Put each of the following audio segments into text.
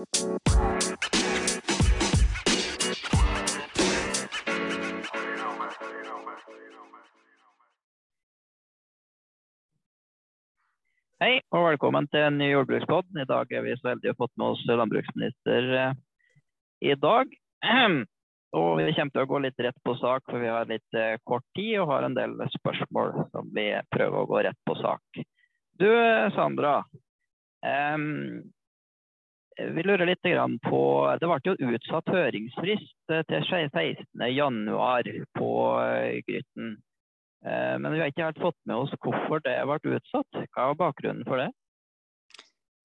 Hei og velkommen til en ny jordbrukspod. I dag er vi så heldige å ha fått med oss landbruksminister eh, i dag. Og vi kommer til å gå litt rett på sak, for vi har litt eh, kort tid og har en del spørsmål som vi prøver å gå rett på sak. Du Sandra. Um, vi lurer litt på Det ble jo utsatt høringsfrist eh, til 16.1 på Grytten. Eh, men vi har ikke helt fått med oss hvorfor det ble utsatt. Hva var bakgrunnen for det?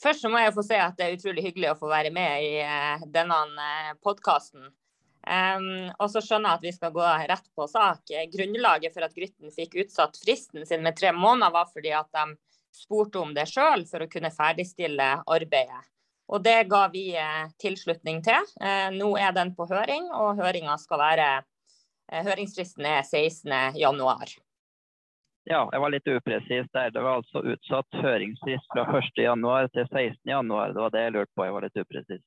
Først så må jeg få si at det er utrolig hyggelig å få være med i eh, denne eh, podkasten. Um, og så skjønner jeg at vi skal gå rett på sak. Grunnlaget for at Grytten fikk utsatt fristen sin med tre måneder, var fordi at de spurte om det sjøl for å kunne ferdigstille arbeidet. Og det ga vi tilslutning til. Uh, nå er den på høring, og høringa skal være Høringsfristen er 16.1. Ja, jeg var litt upresis der. Det var altså utsatt høringsfrist fra 1.1 til 16.1. Det var det jeg lurte på. Jeg var litt upresis.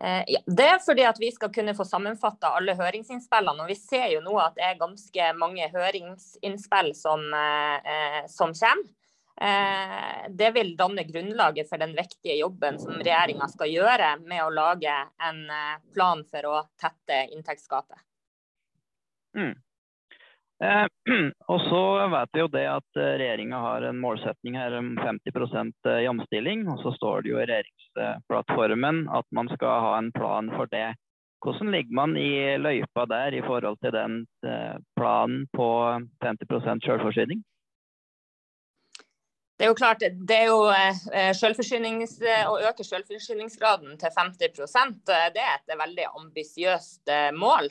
Eh, ja, det er fordi at vi skal kunne få sammenfatta alle høringsinnspillene. og Vi ser jo nå at det er ganske mange høringsinnspill som, eh, som kommer. Eh, det vil danne grunnlaget for den viktige jobben som regjeringa skal gjøre med å lage en eh, plan for å tette inntektsgapet. Mm. Eh, og så vet vi jo det at eh, regjeringa har en målsetning her om 50 eh, jamstilling. Og så står det jo i regjeringsplattformen at man skal ha en plan for det. Hvordan ligger man i løypa der i forhold til den planen på 50% selvforsyning? Det er jo klart, det er jo Å øke selvforsyningsgraden til 50% det er et veldig ambisiøst mål.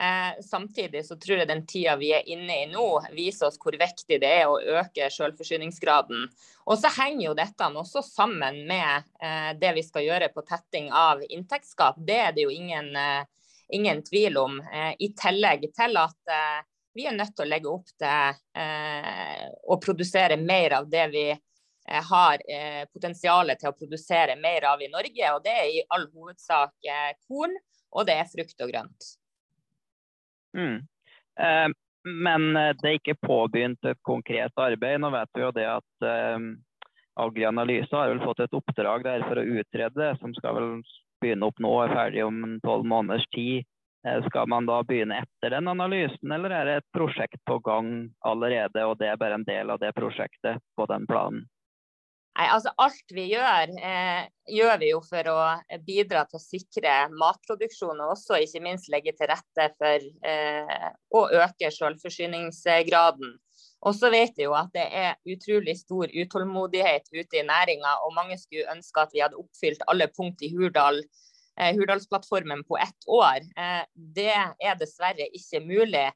Eh, samtidig så tror jeg den tida vi er inne i nå, viser oss hvor viktig det er å øke selvforsyningsgraden. Og så henger jo dette også sammen med eh, det vi skal gjøre på tetting av inntektsgap. Det er det jo ingen, eh, ingen tvil om. Eh, I tillegg til at eh, vi er nødt til å legge opp til eh, produsere mer av det vi har potensialet til å produsere mer av i Norge. Og det er i all hovedsak korn, og det er frukt og grønt. Mm. Eh, men eh, det er ikke påbegynt et konkret arbeid. Nå vet vi jo det at eh, Agri Analyse har vel fått et oppdrag der for å utrede det, som skal vel begynne opp nå, er ferdig om tolv måneders tid. Eh, skal man da begynne etter den analysen, eller er det et prosjekt på gang allerede, og det er bare en del av det prosjektet på den planen? Nei, altså Alt vi gjør, eh, gjør vi jo for å bidra til å sikre matproduksjon, og også ikke minst legge til rette for eh, å øke selvforsyningsgraden. Og så vet vi jo at det er utrolig stor utålmodighet ute i næringa, og mange skulle ønske at vi hadde oppfylt alle punkt i Hurdal, Hurdalsplattformen på ett år. Eh, det er dessverre ikke mulig.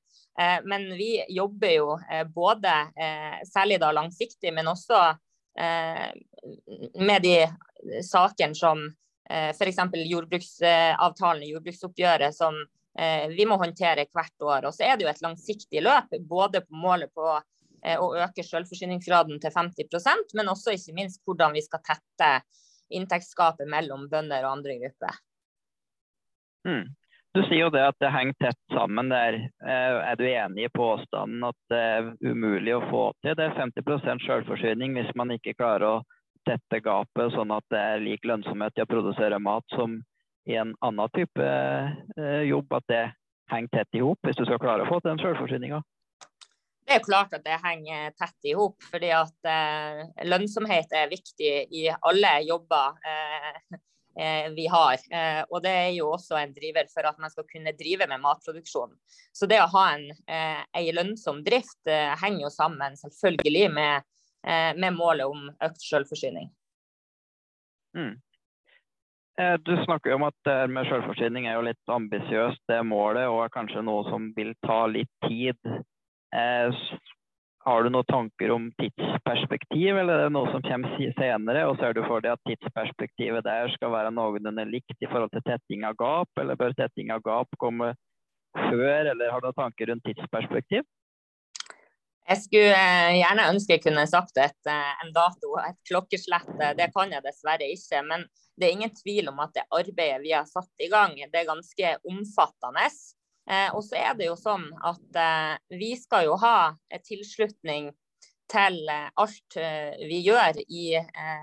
Eh, men vi jobber jo eh, både, særlig da langsiktig, men også Eh, med de sakene som eh, f.eks. jordbruksavtalen i jordbruksoppgjøret som eh, vi må håndtere hvert år. Og så er det jo et langsiktig løp, både på målet på å øke selvforsyningsgraden til 50% men også ikke minst hvordan vi skal tette inntektsgapet mellom bønder og andre grupper. Mm. Du sier jo det at det henger tett sammen der. Eh, er du enig i påstanden at det er umulig å få til det er 50% selvforsyning hvis man ikke klarer å tette gapet sånn at det er lik lønnsomhet i å produsere mat som i en annen type eh, jobb? At det henger tett i hop hvis du skal klare å få til den selvforsyninga? Det er klart at det henger tett i hop, fordi at eh, lønnsomhet er viktig i alle jobber. Eh, vi har. Eh, og det er jo også en driver for at man skal kunne drive med matproduksjon. Så det å ha en, eh, en lønnsom drift henger jo sammen selvfølgelig med, med målet om økt selvforsyning. Mm. Du snakker jo om at det med selvforsyning er jo litt ambisiøst, det målet, og er kanskje noe som vil ta litt tid. Har du noen tanker om tidsperspektiv, eller er det noe som kommer senere? Og ser du for deg at tidsperspektivet der skal være noenlunde likt i forhold til tetting av gap, eller bør tetting av gap komme før, eller har du noen tanker rundt tidsperspektiv? Jeg skulle eh, gjerne ønske jeg kunne sagt et, eh, en dato, et klokkeslett. Det kan jeg dessverre ikke. Men det er ingen tvil om at det arbeidet vi har satt i gang, det er ganske omfattende. Og så er det jo sånn at vi skal jo ha tilslutning til alt vi gjør i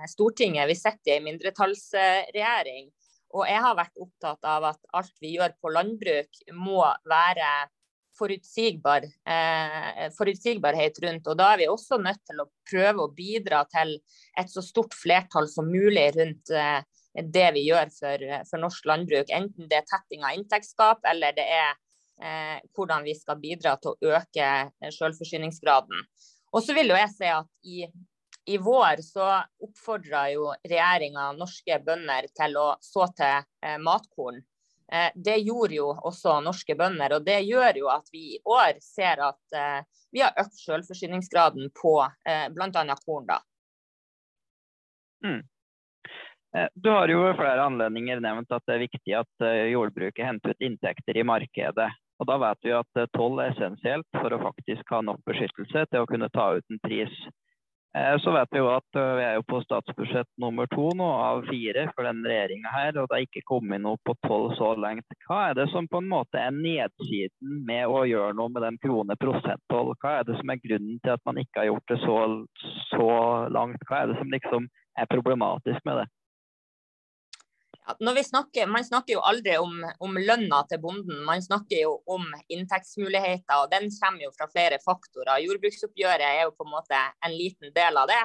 Stortinget. Vi sitter i en mindretallsregjering. Og jeg har vært opptatt av at alt vi gjør på landbruk må være forutsigbar, eh, forutsigbarhet rundt. Og da er vi også nødt til å prøve å bidra til et så stort flertall som mulig rundt eh, det vi gjør for, for, norsk landbruk. Enten det er tetting av inntektsgap, eller det er eh, hvordan vi skal bidra til å øke selvforsyningsgraden. Og så vil jo jeg si at i, i vår så oppfordra jo regjeringa norske bønder til å så til eh, matkorn. Eh, det gjorde jo også norske bønder, og det gjør jo at vi i år ser at eh, vi har økt selvforsyningsgraden på eh, bl.a. korn. da. Mm. Du har jo flere anledninger nevnt at det er viktig at jordbruket henter ut inntekter i markedet. Og Da vet vi at toll er essensielt for å faktisk ha nok beskyttelse til å kunne ta ut en pris. Eh, så vet vi jo at eh, vi er jo på statsbudsjett nummer to nå av fire for denne regjeringa her, og det er ikke kommet noe på tolv så langt. Hva er det som på en måte er nedsiden med å gjøre noe med den krone prosenttoll? Hva er det som er grunnen til at man ikke har gjort det så, så langt? Hva er det som liksom er problematisk med det? Snakker, man snakker jo aldri om, om, lønna til bonden, man snakker jo om inntektsmuligheter. og Den kommer jo fra flere faktorer. Jordbruksoppgjøret er jo på en måte en liten del av det.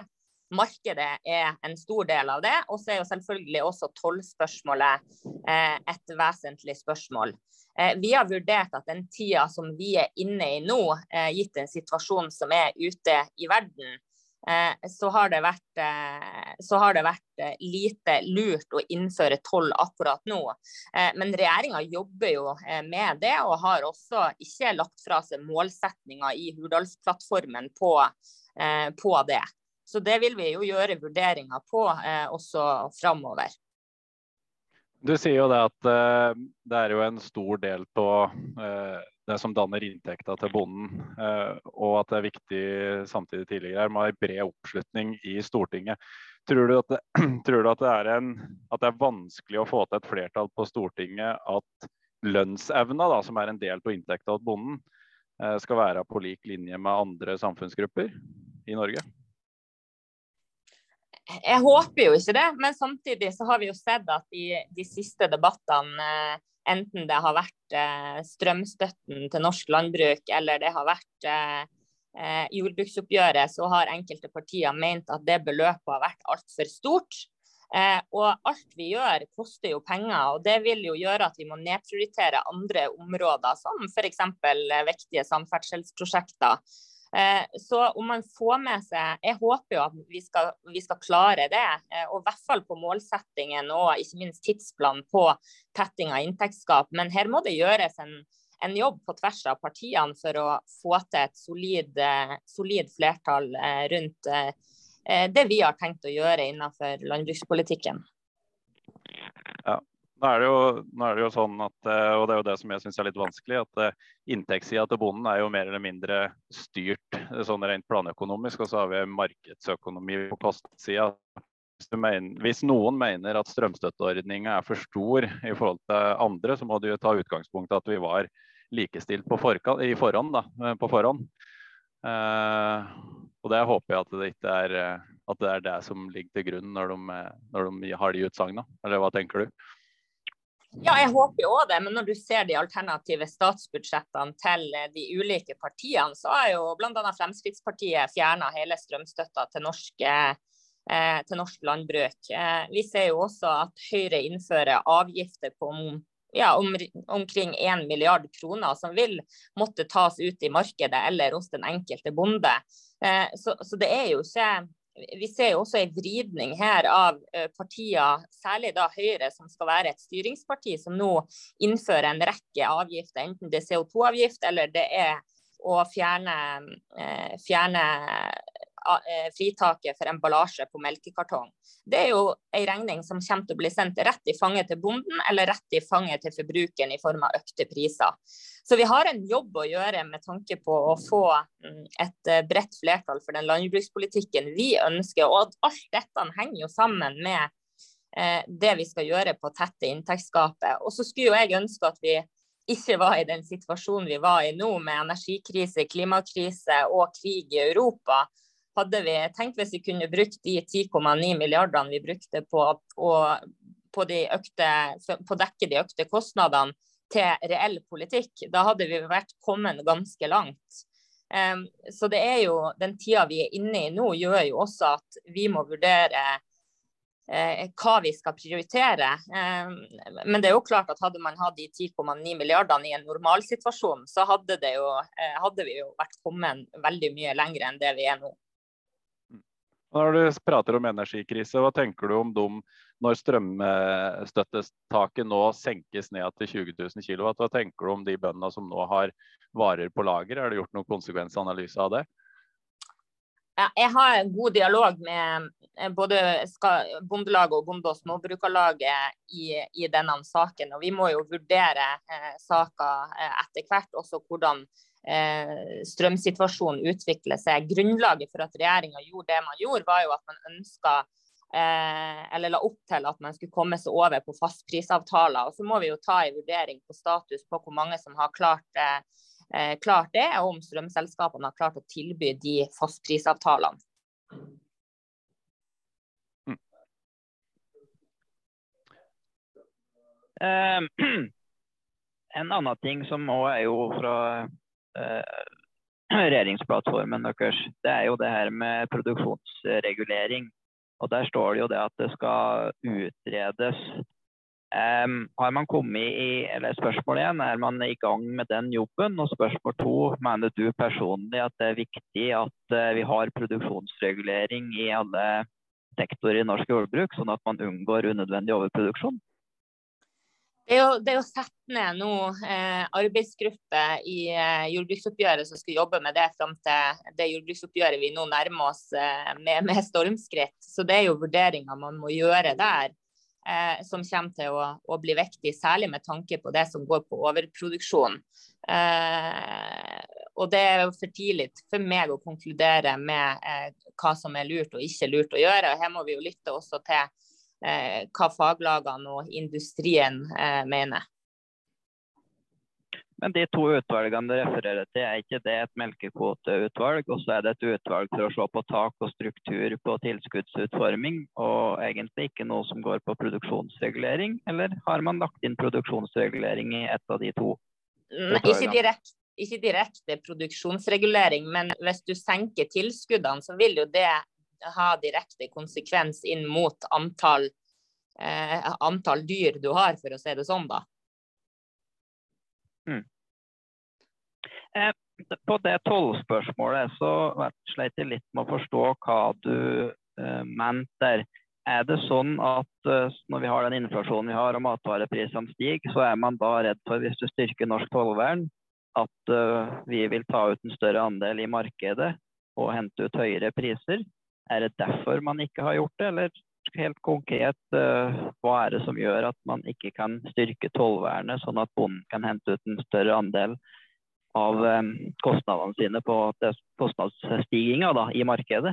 Markedet er en stor del av det. Og så er jo selvfølgelig også tollspørsmålet eh, et vesentlig spørsmål. Eh, vi har vurdert at den tida som vi er inne i nå, eh, gitt en situasjon som er ute i verden, så har det vært, så har det vært eh, lite lurt å innføre toll akkurat nå. Men regjeringa jobber jo med det, og har også ikke lagt fra seg målsettinga i Hurdalsplattformen på, på, det. Så det vil vi jo gjøre vurderinger på også framover. Du sier jo det at det er jo en stor del på det som danner inntekta til bonden. Eh, og at det er viktig samtidig tidligere med en bred oppslutning i Stortinget. Tror du, at det, du at, det en, at det, er vanskelig å få til et flertall på Stortinget at lønnsevna, da, som er en del av inntekta til bonden, eh, skal være på lik linje med andre samfunnsgrupper i Norge? Jeg håper jo ikke det, men samtidig så har vi jo sett at i de siste debattene eh, Enten det har vært eh, strømstøtten til norsk landbruk eller det har vært eh, eh, jordbruksoppgjøret, så har enkelte partier ment at det beløpet har vært altfor stort. Eh, og alt vi gjør, koster jo penger. og Det vil jo gjøre at vi må nedprioritere andre områder, som f.eks. viktige samferdselsprosjekter. Eh, så om man får med seg Jeg håper jo at vi skal, vi skal klare det. Eh, og i hvert fall på målsettingen og ikke minst tidsplanen på tetting av inntektsgap. Men her må det gjøres en, en jobb på tvers av partiene for å få til et solid, eh, solid flertall rundt det vi har tenkt å gjøre innenfor landbrukspolitikken. Ja, nå er, jo, nå er, det jo, sånn at, eh, og det er jo det som jeg syns er litt vanskelig, at eh, inntektssida til bonden er jo mer eller mindre styrt eh, sånn rent planøkonomisk. Og så har vi markedsøkonomi på kostsida. Hvis, noen mener at strømstøtteordninga er for stor i forhold til andre, så må du jo ta utgangspunkt i at vi var likestilt på forkant, i forhånd. Da, på forhånd. Uh, og det håper jeg at det ikke er, at det, er det som ligger til grunn når de, når de har de utsagnene. Eller hva tenker du? Ja, jeg håper jo det. Men når du ser de alternative statsbudsjettene til eh, de ulike partiene, så har jo bl.a. Fremskrittspartiet fjerna hele strømstøtta til norsk, eh, til norsk landbruk. Eh, vi ser jo også at Høyre innfører avgifter på ja, om, omkring 1 milliard kroner, som vil måtte tas ut i markedet eller hos den enkelte bonde. Eh, så, så det er jo ikke vi ser jo også en vridning her av eh, partier, særlig da Høyre, som skal være et styringsparti, som nå innfører en rekke avgifter. Enten det er CO2-avgift eller det er å fjerne, eh, fjerne fritaket for emballasje på melkekartong. Det er jo en regning som kommer til å bli sendt rett i fanget til bonden, eller rett i fanget til forbrukeren i form av økte priser. Så vi har en jobb å gjøre med tanke på å få mm, et eh, bredt flertall for den landbrukspolitikken vi ønsker. Og at alt dette henger jo sammen med eh, det vi skal gjøre på tette inntektsgapet. Og så skulle jo jeg ønske at vi ikke var i den situasjonen vi var i nå, med energikrise, klimakrise og krig i Europa, hadde vi tenkt hvis vi kunne brukt de 10,9 milliardene vi brukte på å på, de økte, på dekke de økte kostnadene til reell politikk, da hadde vi vært kommet ganske langt. Um, så det er jo den tida vi er inne i nå, gjør jo også at vi må vurdere uh, hva vi skal prioritere. Um, men det er jo klart at hadde man hatt de 10,9 milliardene i en normalsituasjon, så hadde, jo, uh, hadde, vi jo vært kommet veldig mye lenger enn det vi er nå. Når du prater om energikrise, hva tenker du om dem når strømstøttetaket nå senkes ned til 20 000 kW? Hva tenker du om de bøndene som nå har varer på lager? Er det gjort noen konsekvensanalyse av det? jeg har en god dialog med eh, både Bondelaget og Bonde- og Småbrukarlaget i, i, denne saken. Og vi må jo vurdere eh, saker eh, etter hvert, også hvordan eh, strømsituasjonen utvikler seg. Grunnlaget for at regjeringa gjorde det man gjorde, var jo at man ønska eh, eller la opp til at man skulle komme seg over på fastprisavtaler. Og så må vi jo ta en vurdering på status på hvor mange som har klart eh, Eh, klart det, og om strømselskapene har klart å tilby de fastprisavtalene. Mm. Uh, en annen ting som òg er jo fra regjeringsplattformen deres, det er jo det her med produksjonsregulering. Og Der står det jo det at det skal utredes Um, har man kommet i, eller Spørsmål én er man i gang med den jobben. Og spørsmål to mener du personlig at det er viktig at uh, vi har produksjonsregulering i alle sektorer i norsk jordbruk, sånn at man unngår unødvendig overproduksjon? Det er jo, det er jo satt ned nå eh, arbeidsgruppe i eh, jordbruksoppgjøret som skal jobbe med det fram til det jordbruksoppgjøret vi nå nærmer oss eh, med, med stormskritt. Så det er jo vurderinger man må gjøre der eh, som kommer til å, å, bli viktig, særlig med tanke på det som går på overproduksjon. Eh, og det er jo for tidlig for meg å konkludere med eh, hva som er lurt og ikke lurt å gjøre. og Her må vi jo lytte også til hva faglagene og industrien eh, mener. Men de to utvalgene du refererer til, er ikke det et melkekvoteutvalg? Og så er det et utvalg for å se på tak og struktur på tilskuddsutforming, og egentlig ikke noe som går på produksjonsregulering? Eller har man lagt inn produksjonsregulering i et av de to? Nei, ikke direkte, ikke direkte produksjonsregulering, men hvis du senker tilskuddene, så vil jo det ha direkte konsekvens inn mot antall, eh, antall dyr du har, for å si det sånn. da. Mm. Eh, på det tollspørsmålet så sleit jeg litt med å forstå hva du eh, mente der. Er det sånn at eh, når vi har den inflasjonen vi har og matvareprisene stiger, så er man da redd for, hvis du styrker norsk tollvern, at uh, vi vil ta ut en større andel i markedet og hente ut høyere priser? Er det derfor man ikke har gjort det, eller helt konkret, uh, hva er det som gjør at man ikke kan styrke tollvernet, sånn at bonden kan hente ut en større andel av eh, kostnadene sine på kostnadsstigninga i markedet?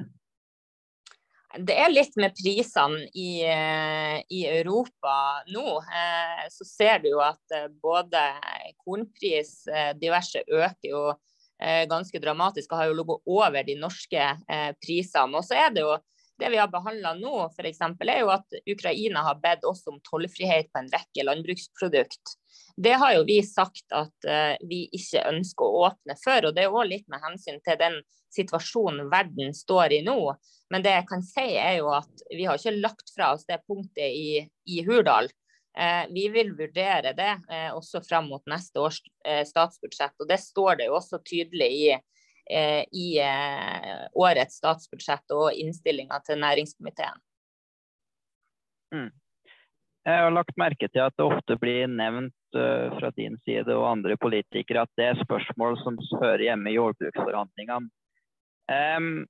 Det er litt med prisene i, eh, i, Europa nå. Eh, så ser du jo at både kornpris, diverse, øker jo ganske dramatisk og har jo ligget over de norske prisene. Og så er det jo det vi har behandla nå, f.eks., er jo at Ukraina har bedt oss om tollfrihet på en rekke landbruksprodukt. Det har jo vi sagt at uh, vi ikke ønsker å åpne for. og Det er òg litt med hensyn til den situasjonen verden står i nå. Men det jeg kan si er jo at vi har ikke lagt fra oss det punktet i, i Hurdal. Uh, vi vil vurdere det uh, også fram mot neste års statsbudsjett. og Det står det jo også tydelig i Eh, i eh, årets statsbudsjett og innstillinga til næringskomiteen. Mm. Jeg har lagt merke til at det ofte blir nevnt fra din side og andre politikere at det er spørsmål som hører hjemme i jordbruksforhandlingene. Um,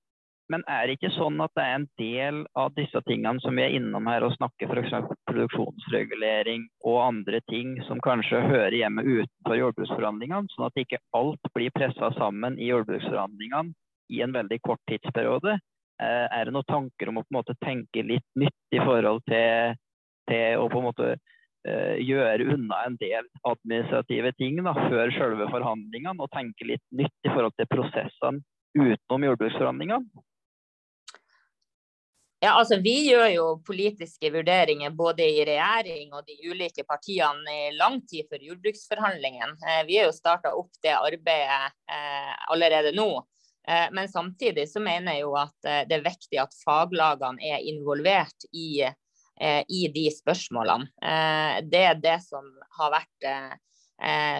men er det ikke sånn at det er en del av disse tingene som vi er innom her og snakker f.eks. produksjonsregulering og andre ting som kanskje hører hjemme utenfor jordbruksforhandlingene, sånn at ikke alt blir pressa sammen i jordbruksforhandlingene i en veldig kort tidsperiode? Eh, er det noen tanker om å på en måte tenke litt nytt i forhold til, til å på en måte uh, gjøre unna en del administrative ting da, før selve forhandlingene, og tenke litt nytt i forhold til prosessene utenom jordbruksforhandlingene? Ja, altså Vi gjør jo politiske vurderinger både i regjering og de ulike partiene i lang tid før jordbruksforhandlingene. Eh, vi har jo starta opp det arbeidet eh, allerede nå. Eh, men samtidig så mener jeg jo at det er viktig at faglagene er involvert i, i de spørsmålene. Det er det som har vært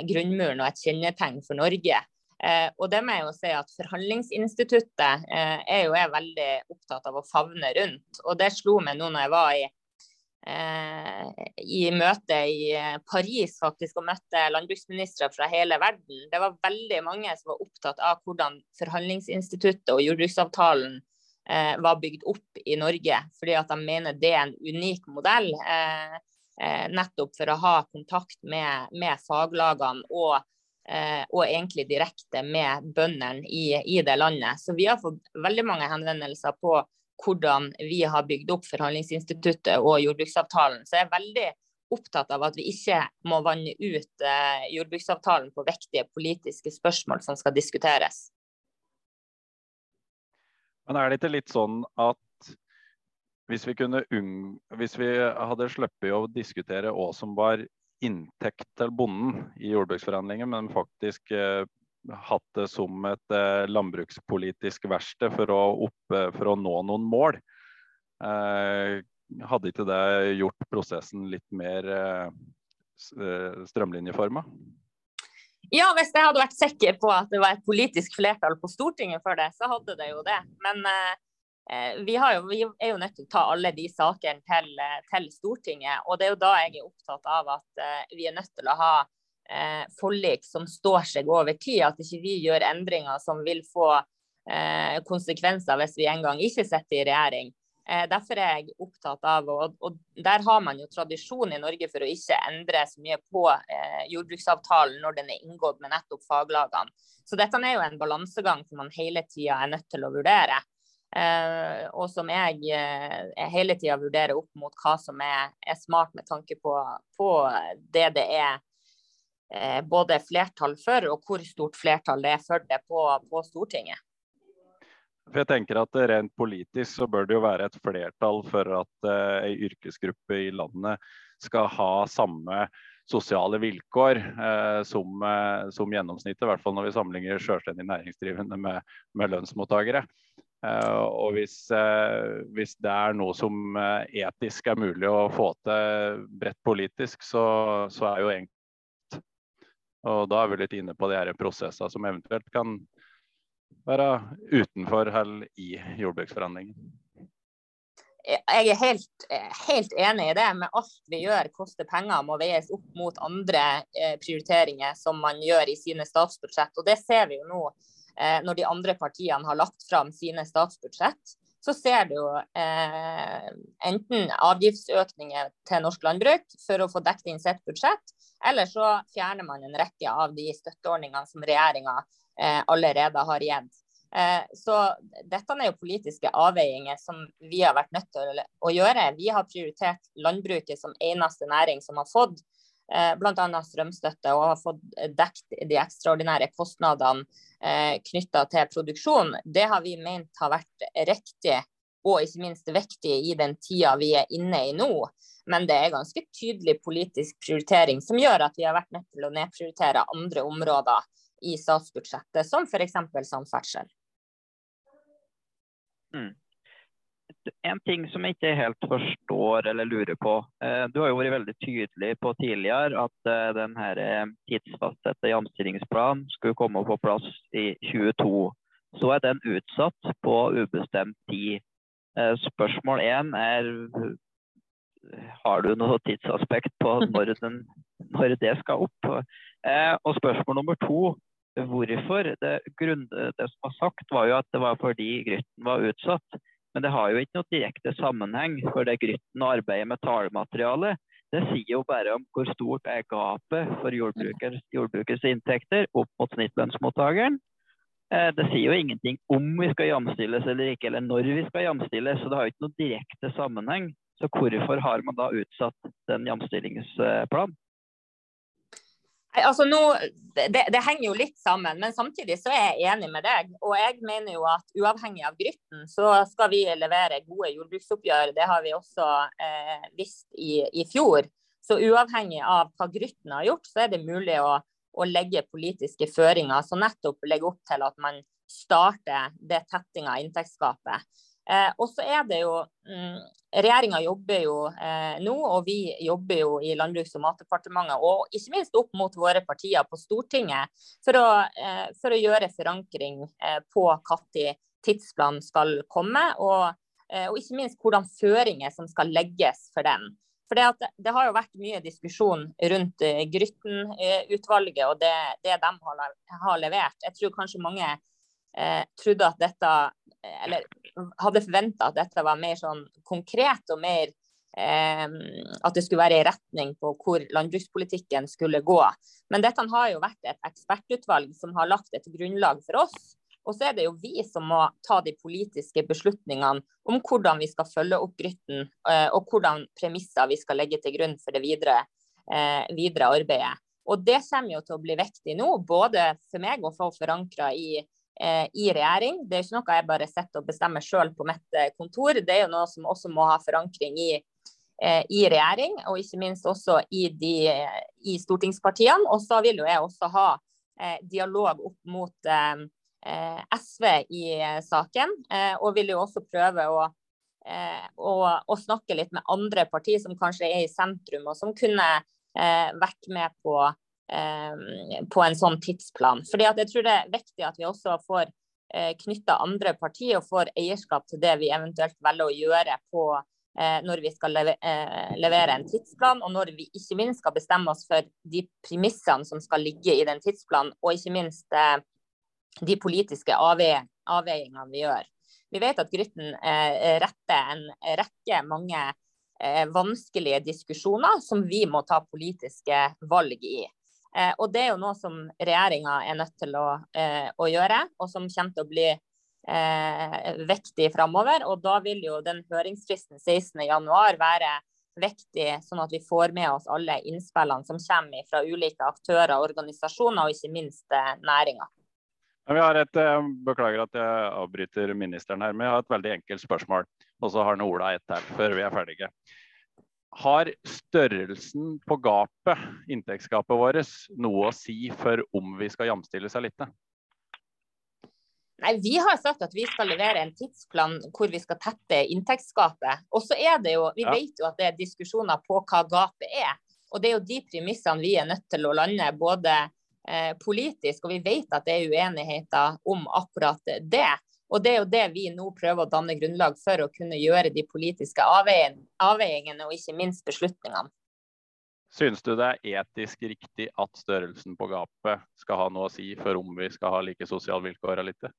grunnmuren og et kjennetegn for Norge. Eh, og det må jeg jo si at Forhandlingsinstituttet eh, er jo jeg veldig opptatt av å favne rundt. Og det slo meg nå når jeg var i, eh, i møte i Paris faktisk og møtte landbruksministre fra hele verden. Det var veldig mange som var opptatt av hvordan Forhandlingsinstituttet og jordbruksavtalen eh, var bygd opp i Norge. Fordi at de mener det er en unik modell. Eh, eh, nettopp for å ha kontakt med, med faglagene og Eh, og egentlig direkte med bøndene i, i, det landet. Så vi har fått veldig mange henvendelser på hvordan vi har bygd opp Forhandlingsinstituttet og jordbruksavtalen. Så jeg er veldig opptatt av at vi ikke må vanne ut eh, jordbruksavtalen på viktige politiske spørsmål som skal diskuteres. Men er det ikke litt sånn at hvis vi, hvis vi hadde sluppet å diskutere hva som var inntekt til bonden i jordbruksforhandlinger, men faktisk eh, hatt det som et eh, landbrukspolitisk verksted for, for, å nå noen mål. Eh, hadde ikke det gjort prosessen litt mer eh, eh strømlinjeforma? Ja, hvis jeg hadde vært sikker på at det var et politisk flertall på Stortinget for det, så hadde det jo det. Men eh, Eh, vi, jo, vi, er jo nødt til å ta alle de sakene til, eh, til, Stortinget. og Det er jo da jeg er opptatt av at uh, vi er nødt til å ha eh, forlik som står seg over tid. At ikke vi gjør endringer som vil få eh, konsekvenser hvis vi en gang ikke sitter i regjering. Derfor er jeg opptatt av, og, og, der har man jo tradisjon i Norge for å ikke endre så mye på jordbruksavtalen når den er inngått med nettopp faglagene. Så dette er jo en balansegang som man hele tida er nødt til å vurdere. Eh, og som jeg eh, hele tida vurderer opp mot hva som er, er smart med tanke på, på, det det er eh, både flertall for, og hvor stort flertall det er for det på, på Stortinget. For jeg tenker at Rent politisk så bør det jo være et flertall for at ei uh, yrkesgruppe i landet skal ha samme sosiale vilkår eh, som, uh, som, gjennomsnittet, i hvert fall når vi sammenligner selvstendig næringsdrivende med, med lønnsmottakere. Eh, og hvis, eh, hvis, det er noe som eh, etisk er mulig å få til bredt politisk, så, så er jo egentlig Og da er vi litt inne på de her prosessene som eventuelt kan være utenfor eller i jordbruksforhandlingene. Jeg er helt, helt, enig i det. Med alt vi gjør koster penger, må veies opp mot andre prioriteringer som man gjør i sine statsbudsjett. Og det ser vi jo nå eh, når de andre partiene har lagt fram sine statsbudsjett, så ser du eh, enten avgiftsøkninger til norsk landbruk for å få dekket inn sitt budsjett, eller så fjerner man en rekke av de støtteordningene som regjeringa eh, allerede har gitt. Eh, så dette er jo politiske avveininger som vi har vært nødt til å gjøre. Vi har prioritert landbruket som eneste næring som har fått bl.a. strømstøtte og har fått dekket de ekstraordinære kostnadene eh, knytta til produksjon, det har vi ment har vært riktig og ikke minst viktig i den tida vi er inne i nå. Men det er ganske tydelig politisk prioritering som gjør at vi har vært nødt til å nedprioritere andre områder i statsbudsjettet, som f.eks. samferdsel. Mm en ting som jeg ikke helt forstår eller lurer på. Eh, du har jo vært veldig tydelig på tidligere at eh, denne eh, tidsfastsatte jamstillingsplanen skulle komme på plass i 22. Så er den utsatt på ubestemt tid. Spørsmål én er har du noe tidsaspekt på når, den, når det skal opp? Og spørsmål nummer to hvorfor. Det, grunn, det som var sagt, var jo at det var fordi Grytten var utsatt. Men det har jo ikke noe direkte sammenheng, for det Grytten og arbeidet med tallmateriale det sier jo bare om hvor stort er gapet for jordbrukers, jordbrukers inntekter opp mot snittlønnsmottakeren. Eh, det sier jo ingenting om vi skal jamstilles eller ikke, eller når vi skal jamstilles. Så det har jo ikke noe direkte sammenheng. Så hvorfor har man da utsatt den jamstillingsplanen? Altså nå, det, det, henger jo litt sammen, men samtidig så er jeg enig med deg. Og jeg mener jo at uavhengig av Grytten, så skal vi levere gode jordbruksoppgjør. Det har vi også eh, visst i, i, fjor. Så uavhengig av hva Grytten har gjort, så er det mulig å, å legge politiske føringer som nettopp legger opp til at man starter det tettinga av inntektsgapet. Eh, og så er det jo mm, Regjeringa jobber jo eh, nå, og vi jobber jo i Landbruks- og matdepartementet og ikke minst opp mot våre partier på Stortinget for å, eh, for å gjøre forankring eh, på når tidsplanen skal komme, og, eh, og, ikke minst hvordan føringer som skal legges for den. For det, det, har jo vært mye diskusjon rundt uh, Grytten-utvalget og det, det, de har, har, levert. Jeg tror kanskje mange eh, trodde at dette Eller hadde forventa at dette var mer sånn konkret og mer eh, At det skulle være en retning på hvor landbrukspolitikken skulle gå. Men dette har jo vært et ekspertutvalg som har lagt et grunnlag for oss. Og så er det jo vi som må ta de politiske beslutningene om hvordan vi skal følge opp Grytten, eh, og hvordan premisser vi skal legge til grunn for det videre, eh, videre arbeidet. Og det kommer jo til å bli viktig nå, både for meg å få forankra i i regjering. Det er ikke noe jeg bare sitter og bestemmer selv på mitt eh, kontor. Det er jo noe som også må ha forankring i, eh, i regjering, og ikke minst også i, de, i stortingspartiene. Og så vil jo jeg også ha dialog opp mot SV i saken, og vil jo også prøve å og, og, snakke litt med andre partier som kanskje er i sentrum, og som kunne eh, vært med på Eh, på en sånn tidsplan. Fordi jeg tror det er viktig at vi også får eh, knytta andre partier og får eierskap til det vi eventuelt velger å gjøre på eh, når vi skal levere en tidsplan, og når vi ikke minst skal bestemme oss for de premissene som skal ligge i den tidsplanen, og ikke minst de politiske avveiningene vi gjør. Vi vet at Grytten retter en rekke mange vanskelige diskusjoner som vi må ta politiske valg i. Eh, og det er jo noe som regjeringa er nødt til å, eh, å, gjøre, og som kommer til å bli eh, viktig framover. Og da vil jo den høringsfristen 16.1 være viktig, sånn at vi får med oss alle innspillene som kommer fra ulike aktører, organisasjoner og ikke minst eh, næringa. Vi har et, eh, Beklager at jeg avbryter ministeren her, men jeg har et veldig enkelt spørsmål. Og så har Ola et til før vi er ferdige. Har størrelsen på gapet, inntektsgapet vårt, noe å si for om vi skal jamstille seg litt? Nei, Vi har sagt at vi skal levere en tidsplan hvor vi skal tette inntektsgapet. Og så er det jo, Vi ja. vet jo at det er diskusjoner på hva gapet er. Og Det er jo de premissene vi er nødt til å lande både eh, politisk, og vi vet at det er uenigheter om akkurat det. Og Det er jo det vi nå prøver å danne grunnlag for å kunne gjøre de politiske avveiningene og ikke minst beslutningene. Synes du det er etisk riktig at størrelsen på gapet skal ha noe å si for om vi skal ha like sosiale vilkår eller ikke?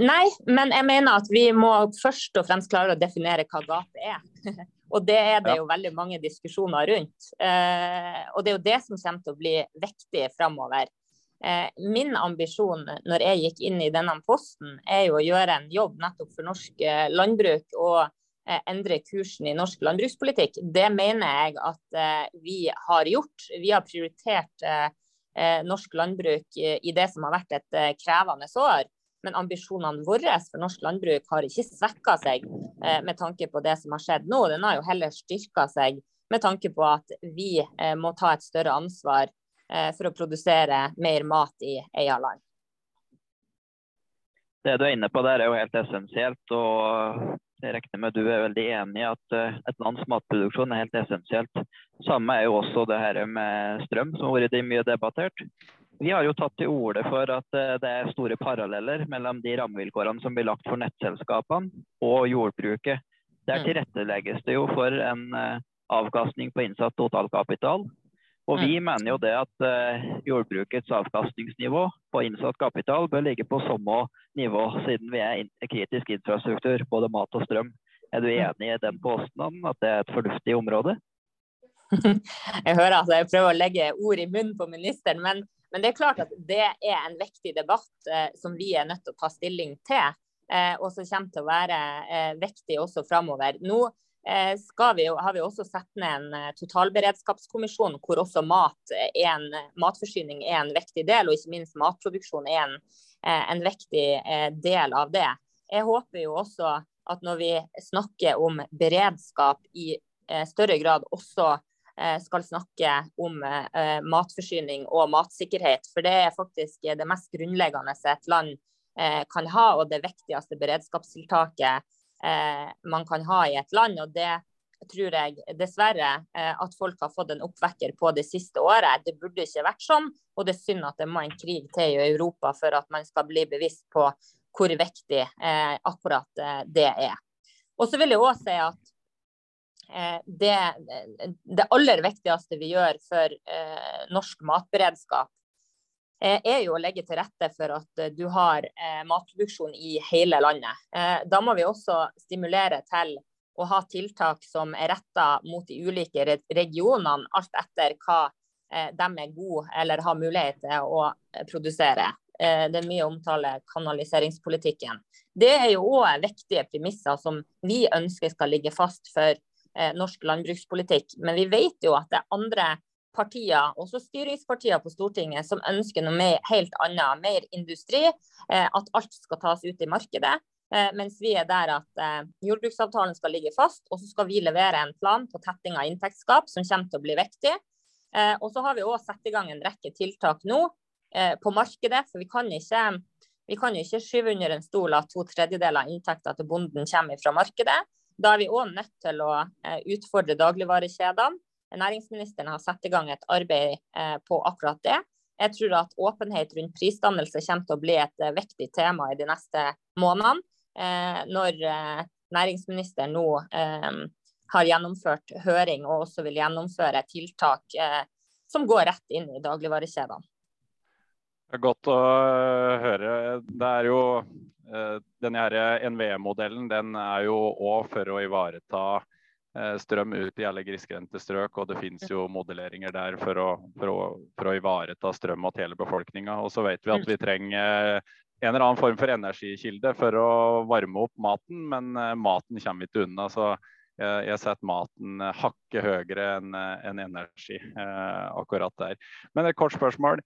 Nei, men jeg mener at vi må først og fremst klare å definere hva gapet er. og det er det jo veldig mange diskusjoner rundt. Eh, og det er jo det som kommer til å bli viktig framover. Eh, min ambisjon når jeg gikk inn i denne posten, er jo å gjøre en jobb nettopp for norsk eh, landbruk og eh, endre kursen i norsk landbrukspolitikk. Det mener jeg at vi har gjort. Vi har prioritert norsk landbruk i det som har vært et krevende år. Men ambisjonene våre for norsk landbruk har ikke svekka seg med tanke på det som har skjedd nå. Den har jo heller styrka seg med tanke på at vi må ta et større ansvar for å produsere mer mat i eget land. Det du er inne på der er jo helt essensielt. og jeg regner med du er veldig enig i at eh, et lands matproduksjon er helt essensielt. Samme er jo også det her med strøm, som har vært mye debattert. Vi har jo tatt til orde for at eh, det er store paralleller mellom de rammevilkårene som blir lagt for nettselskapene og jordbruket. Der mm. tilrettelegges det jo for en avkastning på innsatt totalkapital Og Vi mm. mener jo det at uh, jordbrukets avkastningsnivå på innsatt kapital bør ligge på samme nivå, siden vi er in kritisk infrastruktur, både mat og strøm. Er du enig i den påstanden, at det er et fornuftig område? Jeg hører at jeg prøver å legge ord i munnen på ministeren, men, men det er klart at det er en viktig debatt eh, som vi er nødt til å ta stilling til, eh, og som kommer til å være eh, viktig også framover. Nå eh, vi, har vi også satt ned en eh, totalberedskapskommisjon hvor også mat en, matforsyning er en viktig del, og ikke minst matproduksjon er en, eh, en viktig del av det. Jeg håper jo også at når vi snakker om beredskap i større grad også skal snakke om matforsyning og matsikkerhet. For det er faktisk det mest grunnleggende et land kan ha, og det viktigste beredskapstiltaket man kan ha i et land. og det tror jeg dessverre at folk har fått en oppvekker på det siste året. Det burde ikke vært sånn, og det er synd at det må en krig til i Europa for at man skal bli bevisst på hvor viktig akkurat det er. Og så vil jeg også si at Eh, det, det, aller viktigste vi gjør for eh, norsk matberedskap, eh, er jo å legge til rette for at du har matproduksjon i hele landet. Da må vi også stimulere til å ha tiltak som er retta mot de ulike regionene, alt etter hva de er gode eller har mulighet til å produsere. Det er mye omtale kanaliseringspolitikken. Det er jo òg viktige premisser som vi ønsker skal ligge fast for eh, norsk landbrukspolitikk. Men vi vet jo at det er andre partier, også styringspartier på Stortinget, som ønsker noe mer, helt annet. Mer industri. Eh, at alt skal tas ut i markedet. Eh, mens vi er der at eh, jordbruksavtalen skal ligge fast, og så skal vi levere en plan på tetting av inntektsgap, som kommer til å bli viktig. Og så har vi òg satt i gang en rekke tiltak nå på markedet. For vi kan ikke vi kan jo ikke skyve under en stol at to tredjedeler av inntekta til bonden kommer fra markedet. Da er vi òg nødt til å utfordre dagligvarekjedene. Næringsministeren har satt i gang et arbeid eh, på akkurat det. Jeg tror at åpenhet rundt prisdannelse kommer til å bli et eh, viktig tema i de neste månedene. Når næringsministeren nå har gjennomført høring og også vil gjennomføre tiltak som går rett inn i dagligvarekjedene. Godt å høre. Det er jo Eh, denne NVE-modellen den er jo òg for å ivareta eh, strøm ut i alle grisgrendte strøk. Og det finnes jo modelleringer der for å, for å, for å ivareta strøm til hele befolkninga. Og så vet vi at vi trenger en eller annen form for energikilde for å varme opp maten, men eh, maten kommer vi ikke unna. så jeg setter maten hakket høyere enn en energi akkurat der. Men et kort spørsmål.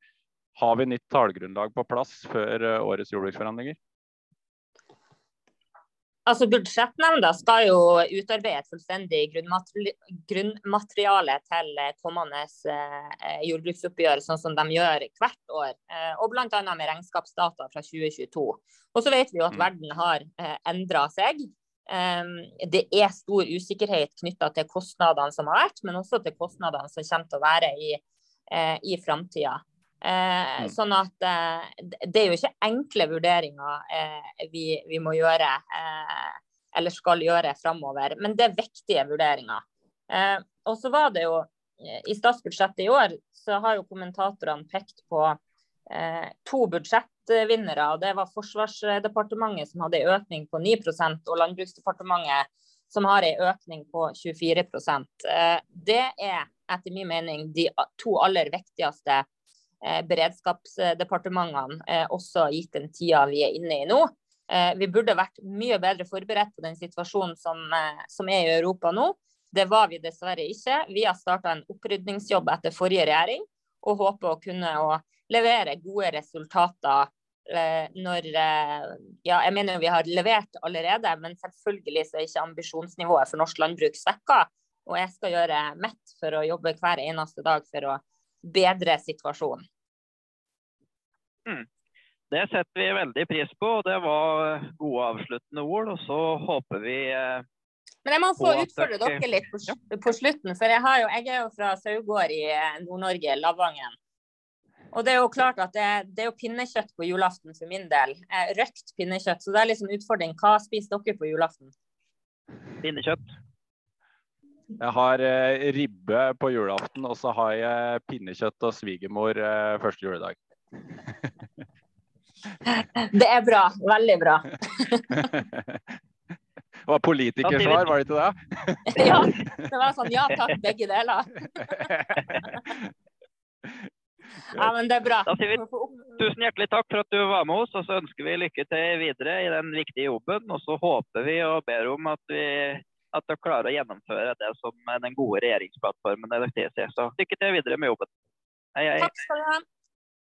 Har vi nytt tallgrunnlag på plass før årets jordbruksforhandlinger? Altså Budsjettnemnda skal jo utarbeide et fullstendig grunnmateriale til kommende eh, jordbruksoppgjør, sånn som de gjør hvert år. Eh, og bl.a. med regnskapsdata fra 2022. Og så vet vi jo at mm. verden har eh, endra seg. Um, det er stor usikkerhet knytta til kostnadene som har vært, men også til kostnadene som kommer til å være i, eh, i framtida. Eh, mm. sånn at eh, det er jo ikke enkle vurderinger eh, vi, vi, må gjøre eh, eller skal gjøre framover, men det er viktige vurderinger. Eh, og så var det jo eh, I statsbudsjettet i år så har jo kommentatorene pekt på to budsjettvinnere. og Det var Forsvarsdepartementet som hadde en økning på 9% og Landbruksdepartementet som har en økning på 24% Det er etter min mening de to aller viktigste beredskapsdepartementene, eh, også gitt den tida vi er inne i nå. Eh, vi burde vært mye bedre forberedt på den situasjonen som, som er i Europa nå. Det var vi dessverre ikke. Vi har starta en opprydningsjobb etter forrige regjering, og håper å kunne å levere gode resultater når Ja, jeg mener vi har levert allerede, men selvfølgelig så er ikke ambisjonsnivået for norsk landbruk svekka. Og jeg skal gjøre mitt for å jobbe hver eneste dag for å bedre situasjonen. Mm. Det setter vi veldig pris på, og det var gode avsluttende ord. Og så håper vi eh, Men jeg må få utfordre dere litt på, på slutten. For jeg, jo, jeg, er jo fra Saugård i eh, Nord-Norge, Lavangen. Og det er jo klart at det, det, er jo pinnekjøtt på julaften for min del. Eh, røkt pinnekjøtt. Så det er liksom utfordring. Hva spiser dere på julaften? Pinnekjøtt. Jeg har eh, ribbe på julaften, og så har jeg pinnekjøtt og svigermor eh, første juledag. Det er bra. Veldig bra. Det var politikersvar, var det ikke det? Ja, det var sånn ja takk, begge deler. Ja, men det er bra. Da sier vi tusen hjertelig takk for at du var med oss, og så ønsker vi lykke til videre i den viktige jobben. Og så håper vi og ber om at vi at dere klarer å gjennomføre det som den gode regjeringsplattformen er dere. Så lykke til videre med jobben. Hei, hei. Takk skal du ha.